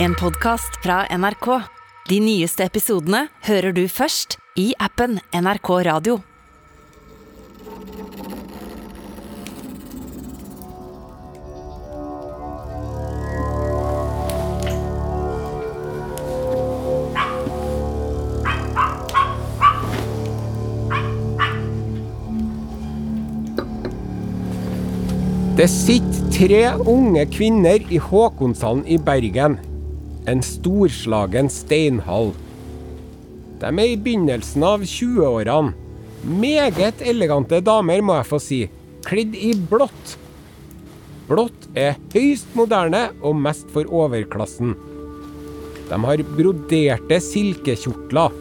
En podkast fra NRK. De nyeste episodene hører du først i appen NRK Radio. Det sitter tre unge kvinner i Håkonshallen i Bergen. En storslagen steinhall. De er i begynnelsen av 20-årene. Meget elegante damer, må jeg få si. Kledd i blått. Blått er høyst moderne og mest for overklassen. De har broderte silkekjortler,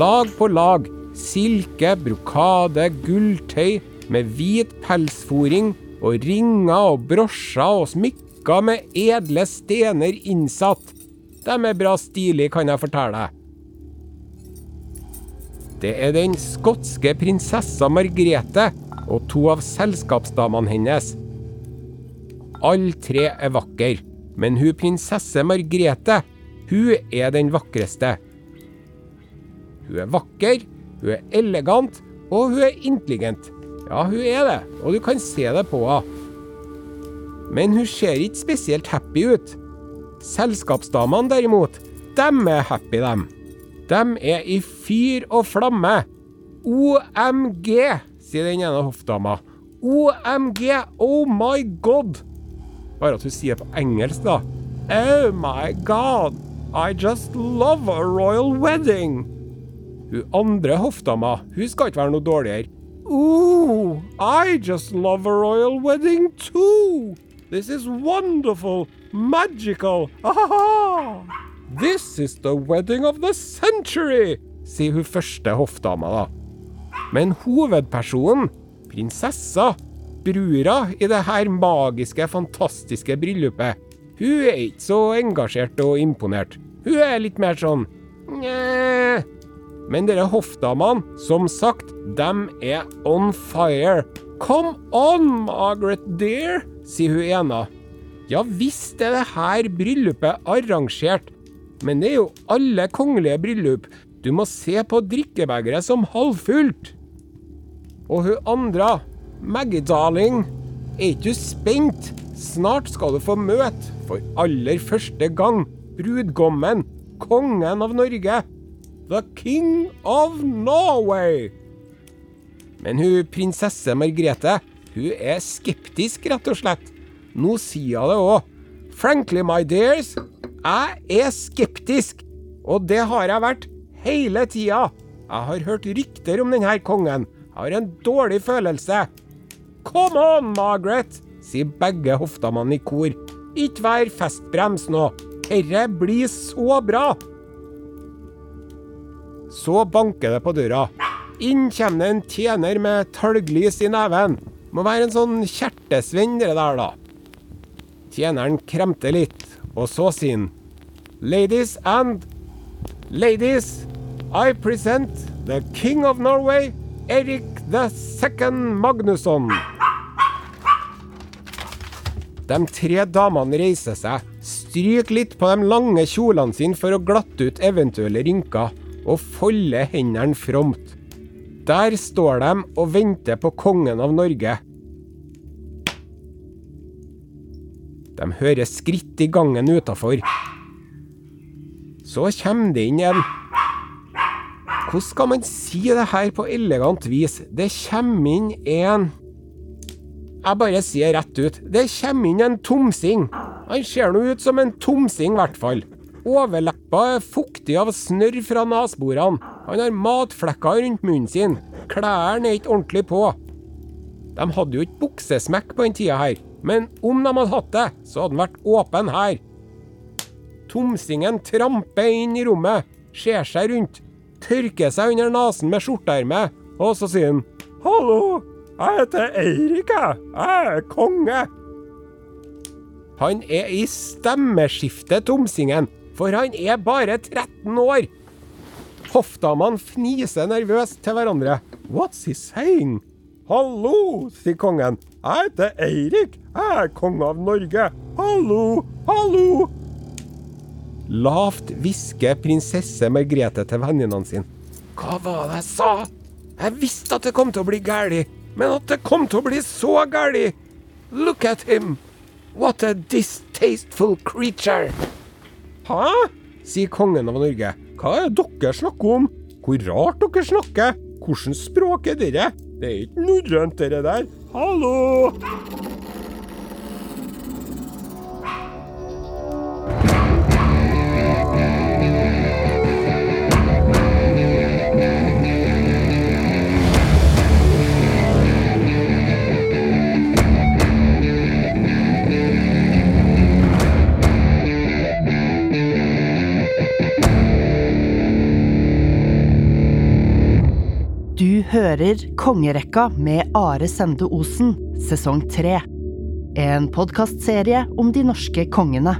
lag på lag. Silke, brokade, gulltøy med hvit pelsforing og ringer og brosjer og smykker med edle stener innsatt. De er bra stilige, kan jeg fortelle deg. Det er den skotske prinsessa Margrethe og to av selskapsdamene hennes. Alle tre er vakre, men hun prinsesse Margrethe, hun er den vakreste. Hun er vakker, hun er elegant, og hun er intelligent. Ja, hun er det, og du kan se det på henne. Men hun ser ikke spesielt happy ut. Selskapsdamene derimot, dem er happy, dem. Dem er i fyr og flamme. OMG, sier den ene hoffdama. OMG, oh my god. Bare at hun sier det på engelsk, da. Oh my god, I just love a royal wedding. Hun andre hoffdama, hun skal ikke være noe dårligere. Ooh, I just love a royal wedding too. This is wonderful, magical. Ah, This is the wedding of the century, sier hun første hoffdama da. Men hovedpersonen, prinsessa, brura i det her magiske, fantastiske bryllupet, hun er ikke så engasjert og imponert. Hun er litt mer sånn Nja Men dere hoffdamene, som sagt, dem er on fire. Come on, Margaret dear, sier hun ena. Ja visst er det her bryllupet arrangert, men det er jo alle kongelige bryllup. Du må se på drikkebegeret som halvfullt. Og hun andre, Maggie darling, er ikke du spent? Snart skal du få møte, for aller første gang, brudgommen, kongen av Norge. The King of Norway. Men hun prinsesse Margrethe, hun er skeptisk, rett og slett. Nå sier hun det òg. Frankly, my dears, jeg er skeptisk. Og det har jeg vært hele tida. Jeg har hørt rykter om denne kongen. Jeg har en dårlig følelse. Come on, Margaret, sier begge hoffdamene i kor. Ikke vær festbrems nå. Herre blir så bra. Så banker det på døra. Inn kommer det en tjener med talglys i neven. Må være en sånn kjertesvenn, det der, da. Tjeneren kremte litt, og så han Ladies and ladies, I present the king of Norway, Erik the second Magnusson. De tre damene reiser seg, stryker litt på de lange kjolene sine for å glatte ut eventuelle rynker, og folder hendene fromt. Der står de og venter på kongen av Norge. De hører skritt i gangen utafor. Så kommer det inn en Hvordan skal man si det her på elegant vis? Det kommer inn en Jeg bare sier rett ut. Det kommer inn en tomsing. Han ser nå ut som en tomsing, i hvert fall. Overleppa er fuktig av snørr fra nesborene. Han har matflekker rundt munnen sin. Klærne er ikke ordentlig på. De hadde jo ikke buksesmekk på den tida her, men om de hadde hatt det, så hadde den vært åpen her. Tomsingen tramper inn i rommet, ser seg rundt, tørker seg under nesen med skjorteermet, og så sier han Hallo, jeg heter Eirik, jeg. Jeg er konge. Han er i stemmeskiftet, Tomsingen, for han er bare 13 år. Hoffdamene fniser nervøst til hverandre. What's he saying? Hallo, sier kongen. Jeg heter Eirik. Jeg er konge av Norge. Hallo, hallo. Lavt hvisker prinsesse Margrethe til venninnene sine. Hva var det jeg sa? Jeg visste at det kom til å bli gæli, men at det kom til å bli så gæli! Look at him! What a distasteful creature! Hæ? sier kongen av Norge. Hva er det dere snakker om? Hvor rart dere snakker! Hvilket språk er dere? Det er ikke norrønt, dere der. Hallo! Hører Kongerekka med Are Sende Osen, sesong tre. En podkastserie om de norske kongene.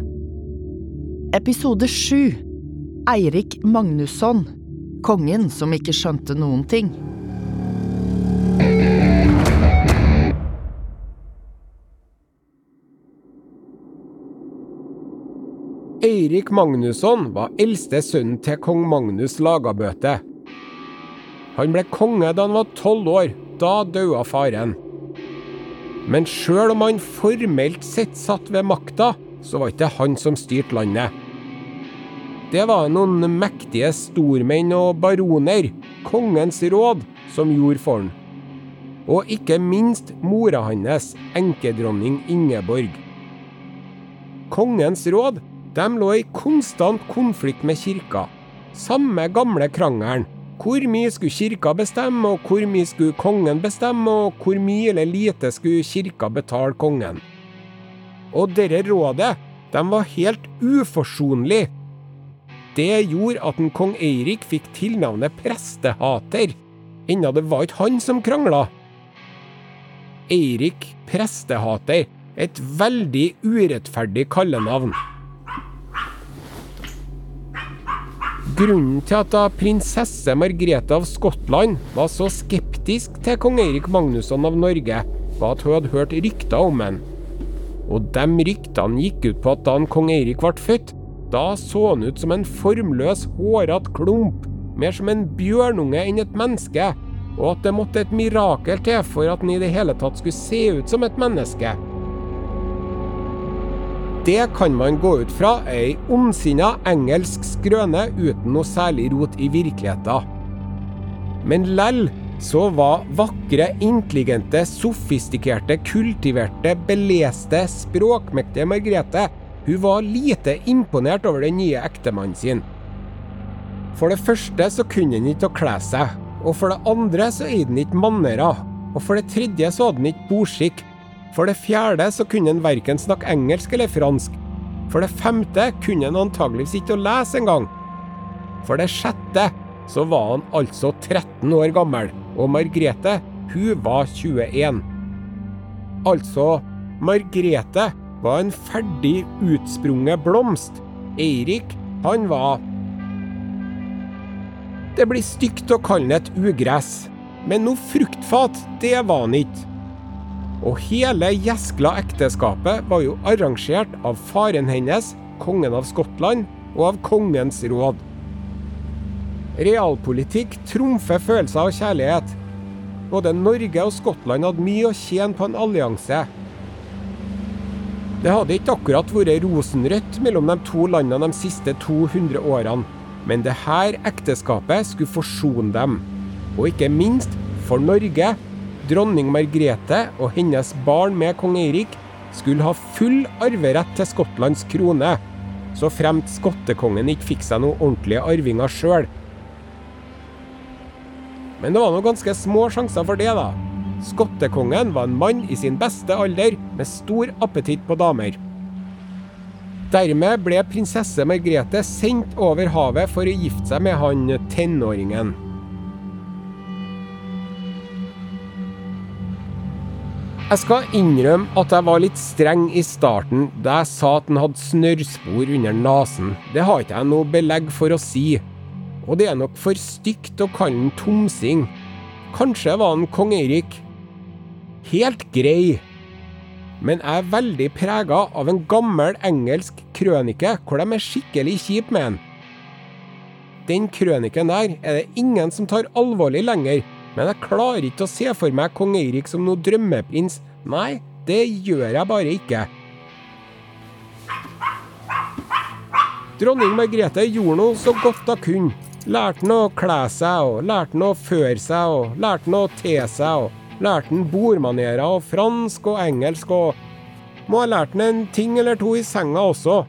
Episode sju. Eirik Magnusson. Kongen som ikke skjønte noen ting. Eirik Magnusson var eldste sønnen til kong Magnus Lagabøte. Han ble konge da han var tolv år. Da døde faren. Men sjøl om han formelt sett satt ved makta, så var ikke han som styrte landet. Det var noen mektige stormenn og baroner, kongens råd, som gjorde for han. Og ikke minst mora hans, enkedronning Ingeborg. Kongens råd de lå i konstant konflikt med kirka. Samme gamle krangelen. Hvor mye skulle kirka bestemme, og hvor mye skulle kongen bestemme, og hvor mye eller lite skulle kirka betale kongen? Og dette rådet, de var helt uforsonlig. Det gjorde at en kong Eirik fikk tilnavnet prestehater, enda det var ikke han som krangla. Eirik prestehater, et veldig urettferdig kallenavn. Grunnen til at da prinsesse Margrethe av Skottland var så skeptisk til kong Eirik Magnusson av Norge, var at hun hadde hørt rykter om ham. Og de ryktene gikk ut på at da kong Eirik ble født, da så han ut som en formløs, hårete klump, mer som en bjørnunge enn et menneske, og at det måtte et mirakel til for at han i det hele tatt skulle se ut som et menneske. Det kan man gå ut fra er ei ondsinna engelsk skrøne uten noe særlig rot i virkeligheten. Men lell så var vakre, intelligente, sofistikerte, kultiverte, beleste, språkmektige Margrethe hun var lite imponert over den nye ektemannen sin. For det første så kunne han ikke å kle seg, og for det andre så eide han ikke mannerer, og for det tredje så hadde han ikke bordskikk, for det fjerde så kunne han verken snakke engelsk eller fransk. For det femte kunne han antageligvis ikke å lese engang. For det sjette så var han altså 13 år gammel, og Margrethe, hun var 21. Altså, Margrethe var en ferdig utsprunget blomst. Eirik, han var Det blir stygt å kalle han et ugress, men noe fruktfat, det var han ikke. Og hele gjeskla ekteskapet var jo arrangert av faren hennes, kongen av Skottland, og av kongens råd. Realpolitikk trumfer følelser av kjærlighet. Både Norge og Skottland hadde mye å tjene på en allianse. Det hadde ikke akkurat vært rosenrødt mellom de to landene de siste 200 årene, men det her ekteskapet skulle forsone dem. Og ikke minst for Norge dronning Margrethe og hennes barn med kong Eirik skulle ha full arverett til Skottlands krone, så fremt skottekongen ikke fikk seg noen ordentlige arvinger sjøl. Men det var nå ganske små sjanser for det, da. Skottekongen var en mann i sin beste alder med stor appetitt på damer. Dermed ble prinsesse Margrethe sendt over havet for å gifte seg med han tenåringen. Jeg skal innrømme at jeg var litt streng i starten da jeg sa at han hadde snørrspor under nesen. Det har ikke jeg noe belegg for å si. Og det er nok for stygt å kalle han tomsing. Kanskje var han kong Eirik helt grei. men jeg er veldig prega av en gammel engelsk krønike hvor de er skikkelig kjipe med han. Den krøniken der er det ingen som tar alvorlig lenger, men jeg klarer ikke å se for meg kong Eirik som noe drømmeprins. Nei, det gjør jeg bare ikke. Dronning Margrethe gjorde noe så godt hun kunne. Lærte han å kle seg, og lærte han å føre seg, og lærte han å te seg, og lærte han bordmanerer og fransk og engelsk, og må ha lært han en ting eller to i senga også.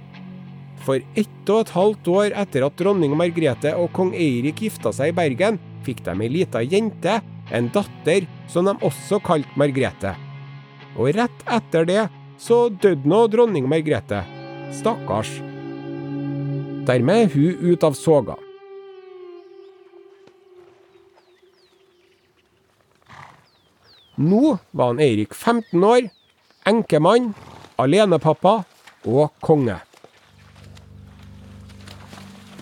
For ett og et halvt år etter at dronning Margrethe og kong Eirik gifta seg i Bergen, fikk de ei lita jente, en datter, som de også kalte Margrethe. Og rett etter det så døde nå dronning Margrethe. Stakkars. Dermed er hun ut av soga. Nå var han Eirik 15 år, enkemann, alenepappa og konge.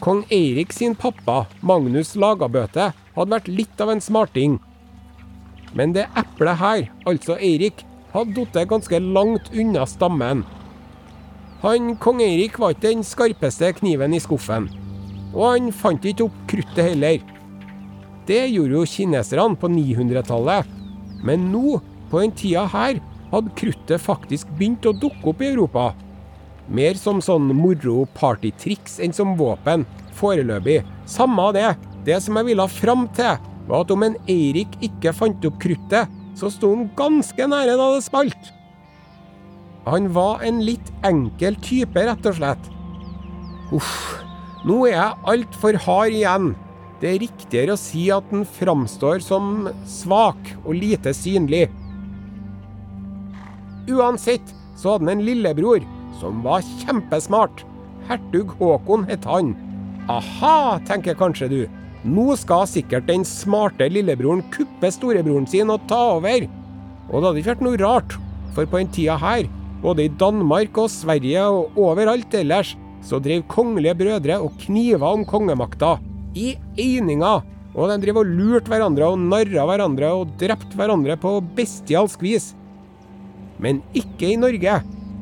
Kong Eirik sin pappa, Magnus Lagabøte, hadde vært litt av en smarting. Men det eplet her, altså Eirik, hadde falt ganske langt unna stammen. Han kong Eirik var ikke den skarpeste kniven i skuffen. Og han fant ikke opp kruttet heller. Det gjorde jo kineserne på 900-tallet. Men nå, på den tida her, hadde kruttet faktisk begynt å dukke opp i Europa. Mer som sånn moro-partytriks enn som våpen. Foreløpig. Samme av det. Det som jeg ville fram til, var at om en Eirik ikke fant opp kruttet, så sto han ganske nære da det smalt. Han var en litt enkel type, rett og slett. Uff, nå er jeg altfor hard igjen. Det er riktigere å si at han framstår som svak og lite synlig. Uansett så hadde han en lillebror som var kjempesmart. Hertug Håkon het han. Aha, tenker kanskje du. Nå skal sikkert den smarte lillebroren kuppe storebroren sin og ta over. Og det hadde ikke vært noe rart, for på den tida her, både i Danmark og Sverige og overalt ellers, så drev kongelige brødre og kniva om kongemakta. I eininga. Og de drev og lurte hverandre og narra hverandre og drepte hverandre på bestialsk vis. Men ikke i Norge.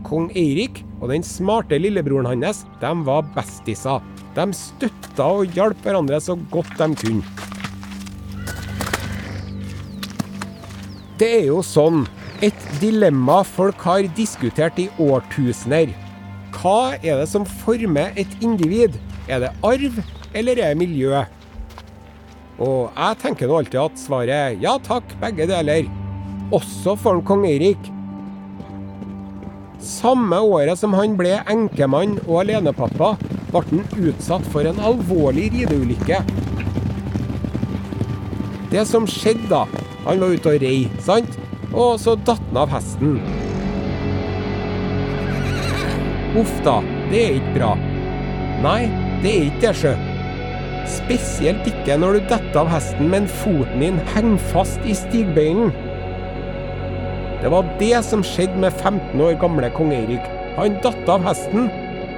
Kong Eirik og den smarte lillebroren hans, de var bestiser. De støtta og hjalp hverandre så godt de kunne. Det er jo sånn et dilemma folk har diskutert i årtusener. Hva er det som former et individ? Er det arv, eller er det miljø? Og jeg tenker nå alltid at svaret ja takk, begge deler. Også for kong Eirik. Samme året som han ble enkemann og alenepappa, ble han utsatt for en alvorlig rideulykke. Det som skjedde da Han var ute og rei, sant? Og så datt han av hesten. Uff da, det er ikke bra. Nei, det er ikke det, sjø. Spesielt ikke når du detter av hesten, men foten din henger fast i stigbøylen. Det var det som skjedde med 15 år gamle kong Eirik. Han datt av hesten,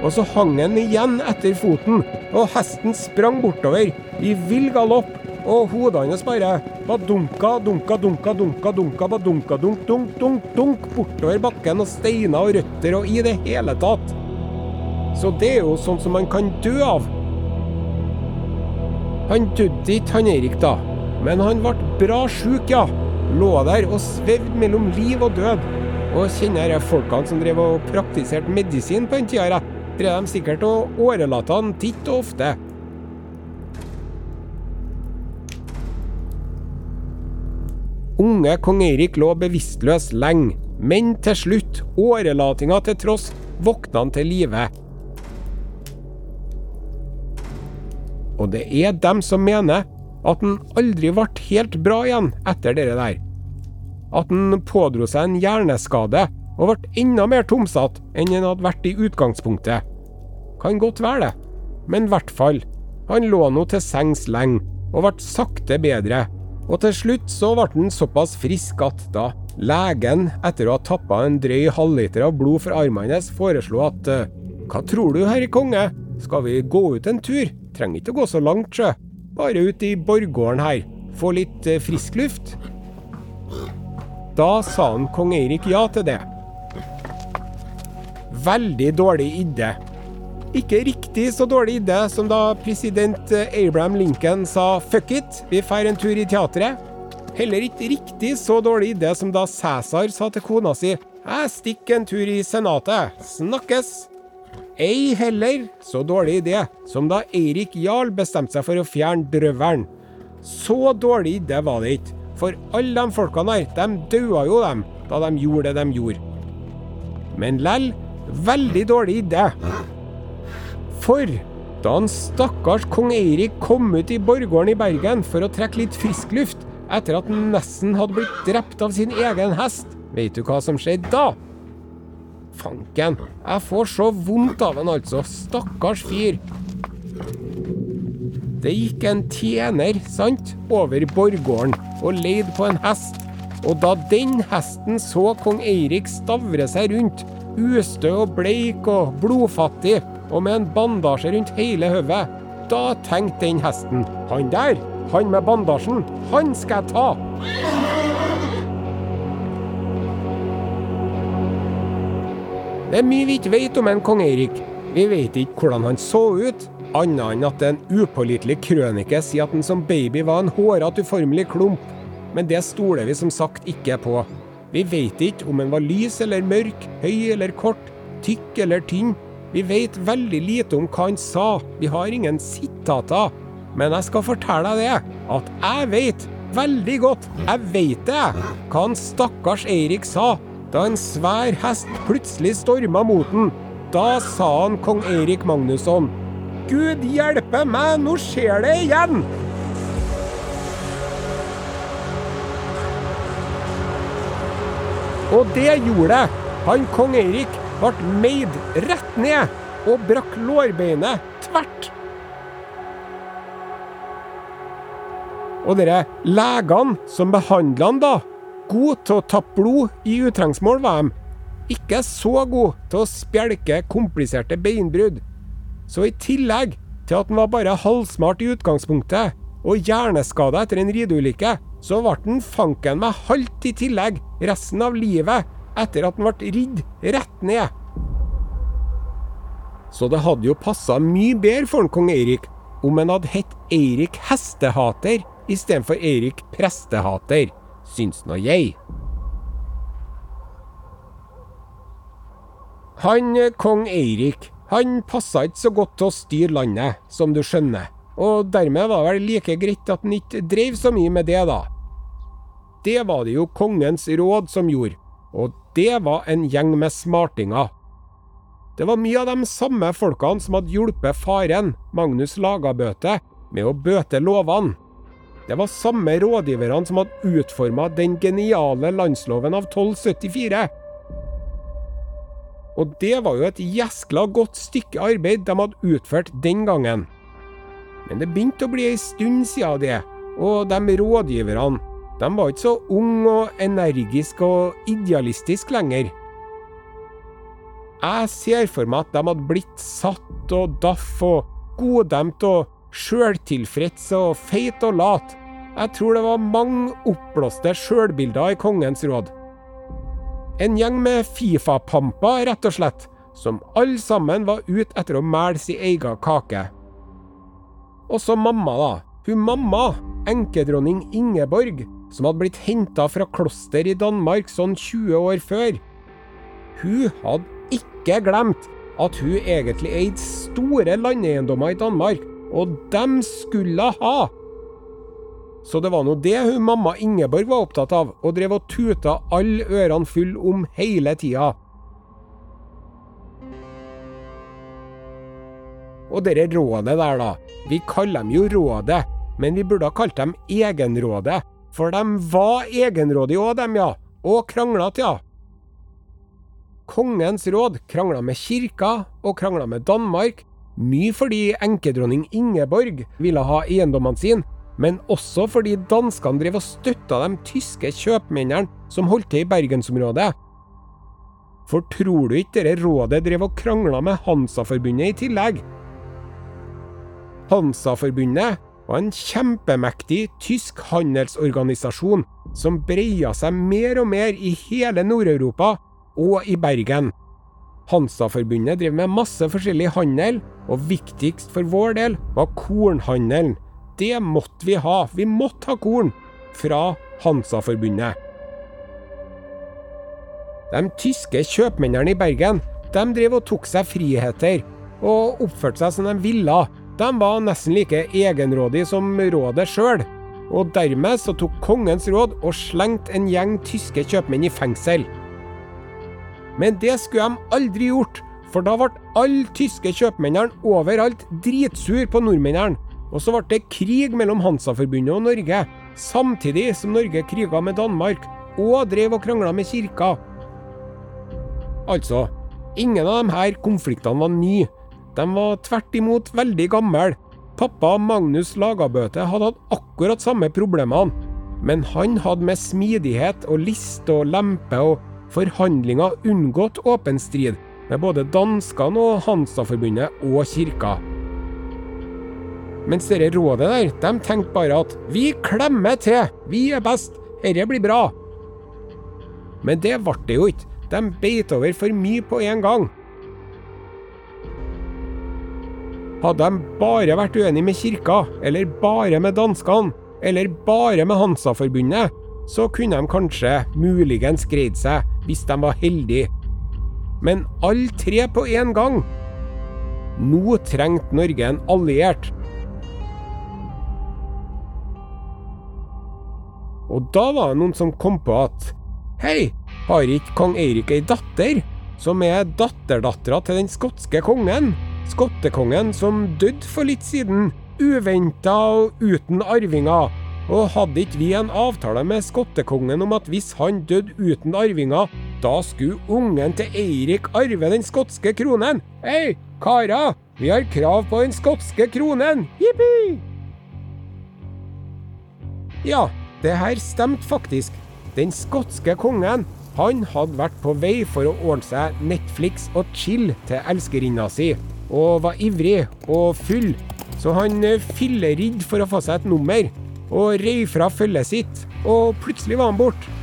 og så hang han igjen etter foten, og hesten sprang bortover i vill galopp, og hodet hans bare badunka, dunka, dunka, dunka, dunka, badunka, dunk, dunk, dunk, dunk, bortover bakken og steiner og røtter og i det hele tatt. Så det er jo sånn som man kan dø av. Han døde ikke, han Eirik, da. Men han ble bra sjuk, ja. Lå der og svevde mellom liv og død. Og kjenner jeg folkene som drev og praktiserte medisin på den tida, drev de sikkert og årelata han titt og ofte. Unge kong Eirik lå bevisstløs lenge, men til slutt, årelatinga til tross, våkna han til live. Og det er dem som mener at han aldri ble helt bra igjen etter det der. At han pådro seg en hjerneskade og ble enda mer tomsatt enn han hadde vært i utgangspunktet. Kan godt være det, men i hvert fall. Han lå nå til sengs lenge, og ble sakte bedre. Og til slutt så ble han såpass frisk at da legen, etter å ha tappa en drøy halvliter av blod fra armene hans, foreslo at Hva tror du, herre konge, skal vi gå ut en tur? Trenger ikke å gå så langt, sjø. Bare ut i borggården her. Få litt frisk luft. Da sa han kong Eirik ja til det. veldig dårlig idé. Ikke riktig så dårlig idé som da president Abraham Lincoln sa 'fuck it, vi drar en tur i teatret'. Heller ikke riktig så dårlig idé som da Cæsar sa til kona si 'jeg stikker en tur i senatet, snakkes'. Ei heller så dårlig idé som da Eirik Jarl bestemte seg for å fjerne drøvelen. Så dårlig idé var det ikke, for alle de folkene her, de daua jo dem da de gjorde det de gjorde. Men lell, veldig dårlig idé. For da han stakkars kong Eirik kom ut i borggården i Bergen for å trekke litt frisk luft etter at han nesten hadde blitt drept av sin egen hest, vet du hva som skjedde da? Fanken, jeg får så vondt av han altså, stakkars fyr. Det gikk en tjener, sant, over borggården og leide på en hest. Og da den hesten så kong Eirik stavre seg rundt, ustø og bleik og blodfattig, og med en bandasje rundt hele hodet, da tenkte den hesten han der, han med bandasjen, han skal jeg ta. Det er mye vi ikke vet om en kong Eirik. Vi vet ikke hvordan han så ut, annet enn at en upålitelig krønike sier at han som baby var en hårete, uformelig klump. Men det stoler vi som sagt ikke på. Vi vet ikke om han var lys eller mørk, høy eller kort, tykk eller tynn. Vi vet veldig lite om hva han sa, vi har ingen sitater. Men jeg skal fortelle deg det, at jeg vet veldig godt, jeg vet det, hva han stakkars Eirik sa da en svær hest plutselig storma mot den. Da sa han kong Eirik Magnusson, Gud hjelpe meg, nå skjer det igjen! Og det gjorde det. Han kong Eirik ble meid rett ned og brakk lårbeinet tvert. Og dere legene som behandla han da, god til å tappe blod i utrengsmål var de. Ikke så god til å spjelke kompliserte beinbrudd. Så i tillegg til at han var bare halvsmart i utgangspunktet, og hjerneskada etter en rideulykke, så ble han fanken med halt i tillegg resten av livet etter at han ble ridd rett ned. Så det hadde jo passa mye bedre for en kong Eirik om han hadde hett Eirik hestehater istedenfor Eirik prestehater, syns nå jeg. Han kong Eirik, han passa ikke så godt til å styre landet, som du skjønner, og dermed var det vel like greit at han ikke drev så mye med det, da. Det var det jo kongens råd som gjorde, og det var en gjeng med smartinger. Det var mye av de samme folkene som hadde hjulpet faren, Magnus Lagabøte, med å bøte lovene. Det var samme rådgiverne som hadde utforma den geniale landsloven av 1274. Og det var jo et gjeskla godt stykke arbeid de hadde utført den gangen. Men det begynte å bli ei stund siden det, og de rådgiverne, de var ikke så unge og energiske og idealistiske lenger. Jeg ser for meg at de hadde blitt satt og daff og goddemt og sjøltilfreds og feit og lat. Jeg tror det var mange oppblåste sjølbilder i kongens råd. En gjeng med Fifa-pamper, rett og slett, som alle sammen var ute etter å mæle sin egen kake. Og så mamma, da. Hun mamma, enkedronning Ingeborg, som hadde blitt henta fra kloster i Danmark sånn 20 år før. Hun hadde ikke glemt at hun egentlig eide store landeiendommer i Danmark, og dem skulle ha. Så det var nå det hun mamma Ingeborg var opptatt av, og drev og tuta alle ørene full om hele tida. Og dere rådet der, da. Vi kaller dem jo Rådet, men vi burde ha kalt dem Egenrådet. For de var egenrådige òg, dem, ja. Og kranglete, ja. Kongens råd krangla med kirka og krangla med Danmark, mye fordi enkedronning Ingeborg ville ha eiendommene sine, men også fordi danskene drev og støtta de tyske kjøpmennene som holdt til i bergensområdet. For tror du ikke dette rådet drev og krangla med Hansaforbundet i tillegg? Hansaforbundet var en kjempemektig tysk handelsorganisasjon som breia seg mer og mer i hele Nord-Europa og i Bergen. Hansa-forbundet drev med masse forskjellig handel, og viktigst for vår del var kornhandelen. Det måtte vi ha. Vi måtte ha korn fra Hansa-forbundet. De tyske kjøpmennene i Bergen de drev og tok seg friheter, og oppførte seg som de ville. De var nesten like egenrådige som rådet sjøl. Og dermed så tok kongens råd og slengte en gjeng tyske kjøpmenn i fengsel. Men det skulle de aldri gjort, for da ble alle tyske kjøpmennene overalt dritsur på nordmennene. Og så ble det krig mellom Hansa-forbundet og Norge, samtidig som Norge kriga med Danmark og drev og krangla med kirka. Altså, ingen av de her konfliktene var nye. De var tvert imot veldig gamle. Pappa Magnus Lagabøte hadde hatt akkurat samme problemene, men han hadde med smidighet og list og lempe og forhandlinger unngått åpen strid med både danskene og Hansa-forbundet og kirka. Mens dette rådet der, de tenkte bare at vi klemmer til, vi er best, dette blir bra. Men det ble det jo ikke, de beit over for mye på en gang. Hadde de bare vært uenige med kirka, eller bare med danskene, eller bare med Hansa-forbundet, så kunne de kanskje muligens greid seg hvis de var heldige. Men alle tre på én gang. Nå trengte Norge en alliert. Og da var det noen som kom på at hei, har ikke kong Eirik ei datter, som er datterdattera til den skotske kongen? Skottekongen som døde for litt siden, uventa og uten arvinger. Og hadde ikke vi en avtale med skottekongen om at hvis han døde uten arvinger, da skulle ungen til Eirik arve den skotske kronen? Hei, karer, vi har krav på den skotske kronen! Jippi! Ja, det her stemte faktisk. Den skotske kongen han hadde vært på vei for å ordne seg Netflix og chill til elskerinna si, og var ivrig og full, så han filleridd for å få seg et nummer, og rei fra følget sitt, og plutselig var han borte.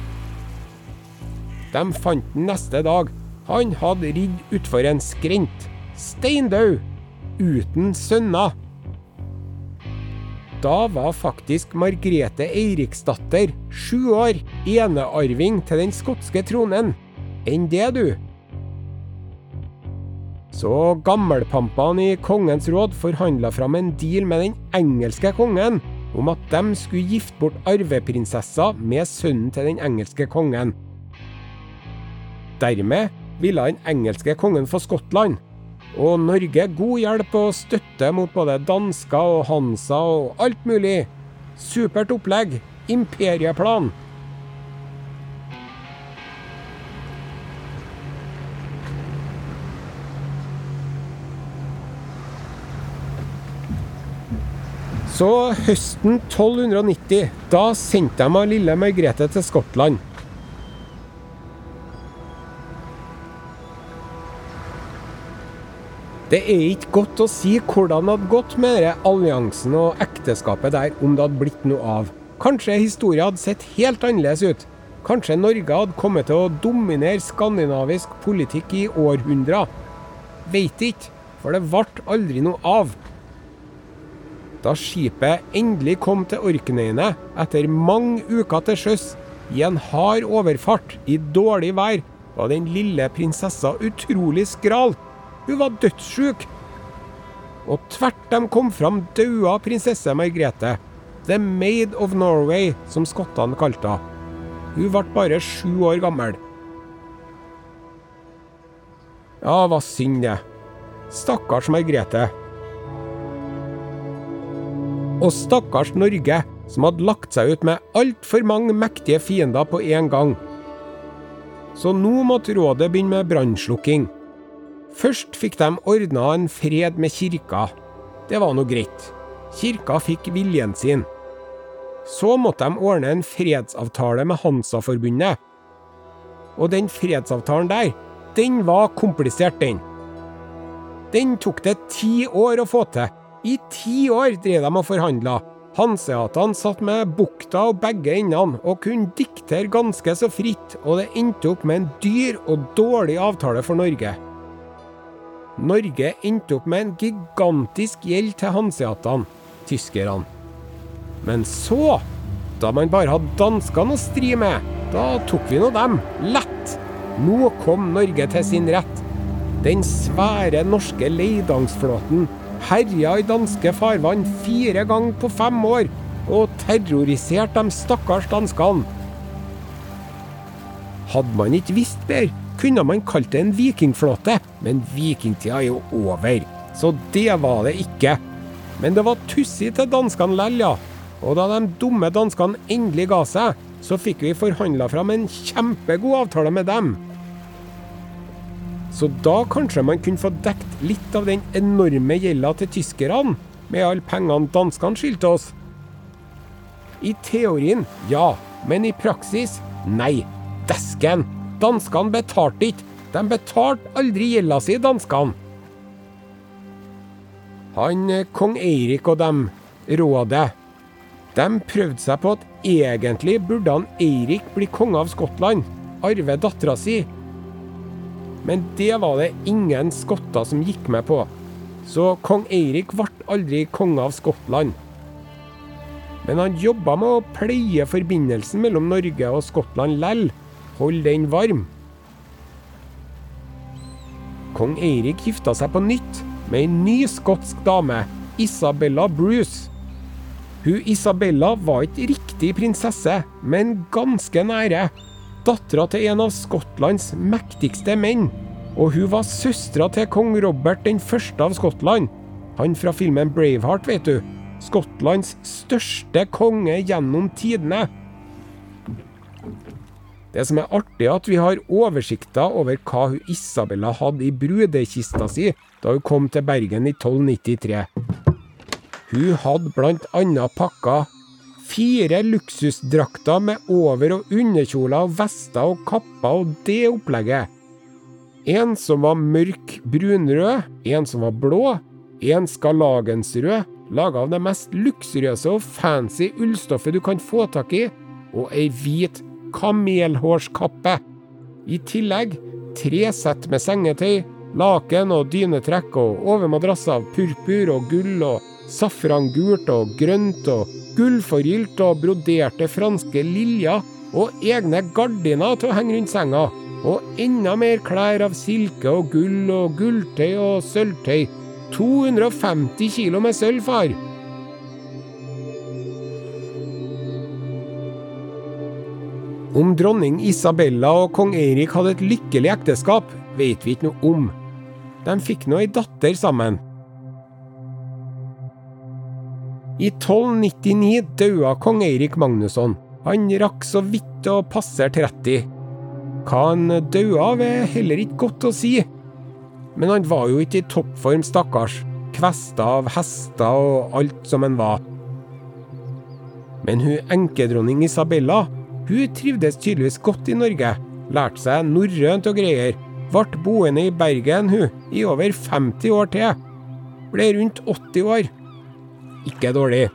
De fant den neste dag. Han hadde ridd utfor en skrent, steindau, uten sønner. Da var faktisk Margrethe Eiriksdatter, sju år, enearving til den skotske tronen. Enn det, du. Så gammelpampene i kongens råd forhandla fram en deal med den engelske kongen om at de skulle gifte bort arveprinsessa med sønnen til den engelske kongen. Dermed ville den engelske kongen få Skottland, og Norge god hjelp og støtte mot både dansker og Hansa og alt mulig. Supert opplegg. Imperieplan. Så høsten 1290, da sendte de meg lille Margrethe til Skottland. Det er ikke godt å si hvordan det hadde gått med denne alliansen og ekteskapet der om det hadde blitt noe av. Kanskje historien hadde sett helt annerledes ut. Kanskje Norge hadde kommet til å dominere skandinavisk politikk i århundrer. Veit ikke, for det ble aldri noe av. Da skipet endelig kom til Orknøyene etter mange uker til sjøs, i en hard overfart, i dårlig vær, var den lille prinsessa utrolig skral. Hun var dødssjuk. Og tvert de kom fram, daua prinsesse Margrethe. The Maid of Norway, som skottene kalte henne. Hun ble bare sju år gammel. Ja, hva synd, det. Stakkars Margrethe. Og stakkars Norge, som hadde lagt seg ut med altfor mange mektige fiender på en gang. Så nå måtte rådet begynne med brannslukking. Først fikk de ordna en fred med kirka. Det var nå greit. Kirka fikk viljen sin. Så måtte de ordne en fredsavtale med Hansa-forbundet. Og den fredsavtalen der, den var komplisert, den. Den tok det ti år å få til. I ti år drev de og forhandla. Hanseatene satt med bukta og begge endene, og kunne diktere ganske så fritt, og det endte opp med en dyr og dårlig avtale for Norge. Norge endte opp med en gigantisk gjeld til hanseatene, tyskerne. Men så, da man bare hadde danskene å stri med, da tok vi nå dem, lett. Nå kom Norge til sin rett. Den svære norske leidangsflåten herja i danske farvann fire ganger på fem år og terroriserte de stakkars danskene. Hadde man ikke visst bedre, kunne man kalt det en vikingflåte, men vikingtida er jo over, så det var det ikke. Men det var tussig til danskene lell, ja. Og da de dumme danskene endelig ga seg, så fikk vi forhandla fram en kjempegod avtale med dem. Så da kanskje man kunne få dekt litt av den enorme gjelda til tyskerne, med alle pengene danskene skyldte oss. I teorien ja, men i praksis nei. Desken! Danskene betalte ikke. De betalte aldri gjelda si, danskene. Han eh, kong Eirik og dem, rådet, de prøvde seg på at egentlig burde han Eirik bli konge av Skottland, arve dattera si. Men det var det ingen skotter som gikk med på, så kong Eirik ble aldri konge av Skottland. Men han jobba med å pleie forbindelsen mellom Norge og Skottland lell, holde den varm. Kong Eirik gifta seg på nytt med ei ny skotsk dame, Isabella Bruce. Hun Isabella var ikke riktig prinsesse, men ganske nære. Dattera til en av Skottlands mektigste menn. Og hun var søstera til kong Robert den første av Skottland. Han fra filmen Braveheart, vet du. Skottlands største konge gjennom tidene. Det som er artig, er at vi har oversikter over hva hun Isabella hadde i brudekista si da hun kom til Bergen i 1293. Hun hadde annet pakka fire luksusdrakter med over- og underkjoler og vester og kapper og det opplegget. En som var mørk brunrød, en som var blå, en skarlagensrød, laga av det mest luksuriøse og fancy ullstoffet du kan få tak i, og ei hvit kamelhårskappe. I tillegg tre sett med sengetøy, laken og dynetrekk og overmadrasser av purpur og gull og safrangult og grønt og gullforgylt og broderte franske liljer og egne gardiner til å henge rundt senga. Og enda mer klær av silke og gull og gulltøy og sølvtøy. 250 kilo med sølv, far. Om dronning Isabella og kong Eirik hadde et lykkelig ekteskap, vet vi ikke noe om. De fikk nå ei datter sammen. I 1299 daua kong Eirik Magnusson. Han rakk så vidt å passere 30. Hva han daua av, er heller ikke godt å si. Men han var jo ikke i toppform, stakkars. Kvesta av hester og alt som han var. Men hun enkedronning Isabella hun trivdes tydeligvis godt i Norge. Lærte seg norrønt og greier. Ble boende i Bergen, hun, i over 50 år til. Ble rundt 80 år. Ikke dårlig.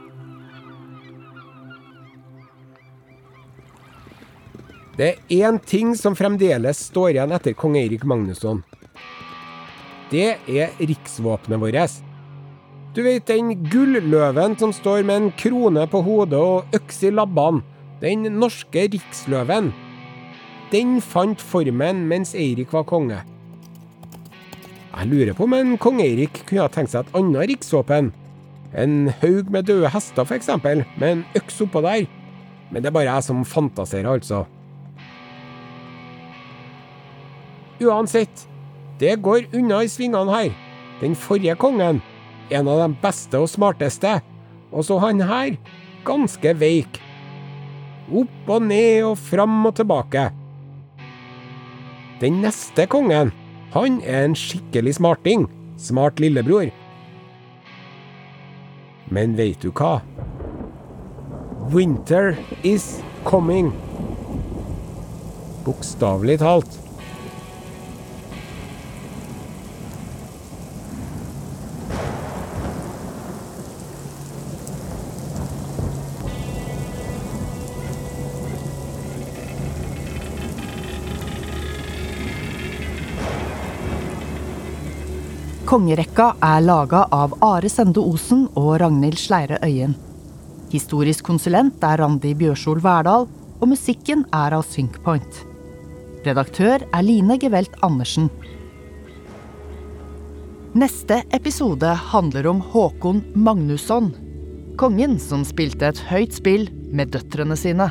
Det er én ting som fremdeles står igjen etter kong Eirik Magnusson. Det er riksvåpenet vårt. Du vet den gulløven som står med en krone på hodet og øks i labbene. Den norske riksløven. Den fant formen mens Eirik var konge. Jeg lurer på om en kong Eirik kunne ha tenkt seg et annet riksvåpen. En haug med døde hester, f.eks., med en øks oppå der. Men det er bare jeg som fantaserer, altså. Uansett, det går unna i svingene her. Den forrige kongen, en av de beste og smarteste. Og så han her, ganske veik. Opp og ned og fram og tilbake. Den neste kongen, han er en skikkelig smarting. Smart lillebror. Men veit du hva? Winter is coming. Bokstavelig talt. Kongerekka er laga av Are Sende Osen og Ragnhild Sleire Øyen. Historisk konsulent er Randi Bjørsol Verdal, og musikken er av Synkpoint. Redaktør er Line Gevelt Andersen. Neste episode handler om Håkon Magnusson. Kongen som spilte et høyt spill med døtrene sine.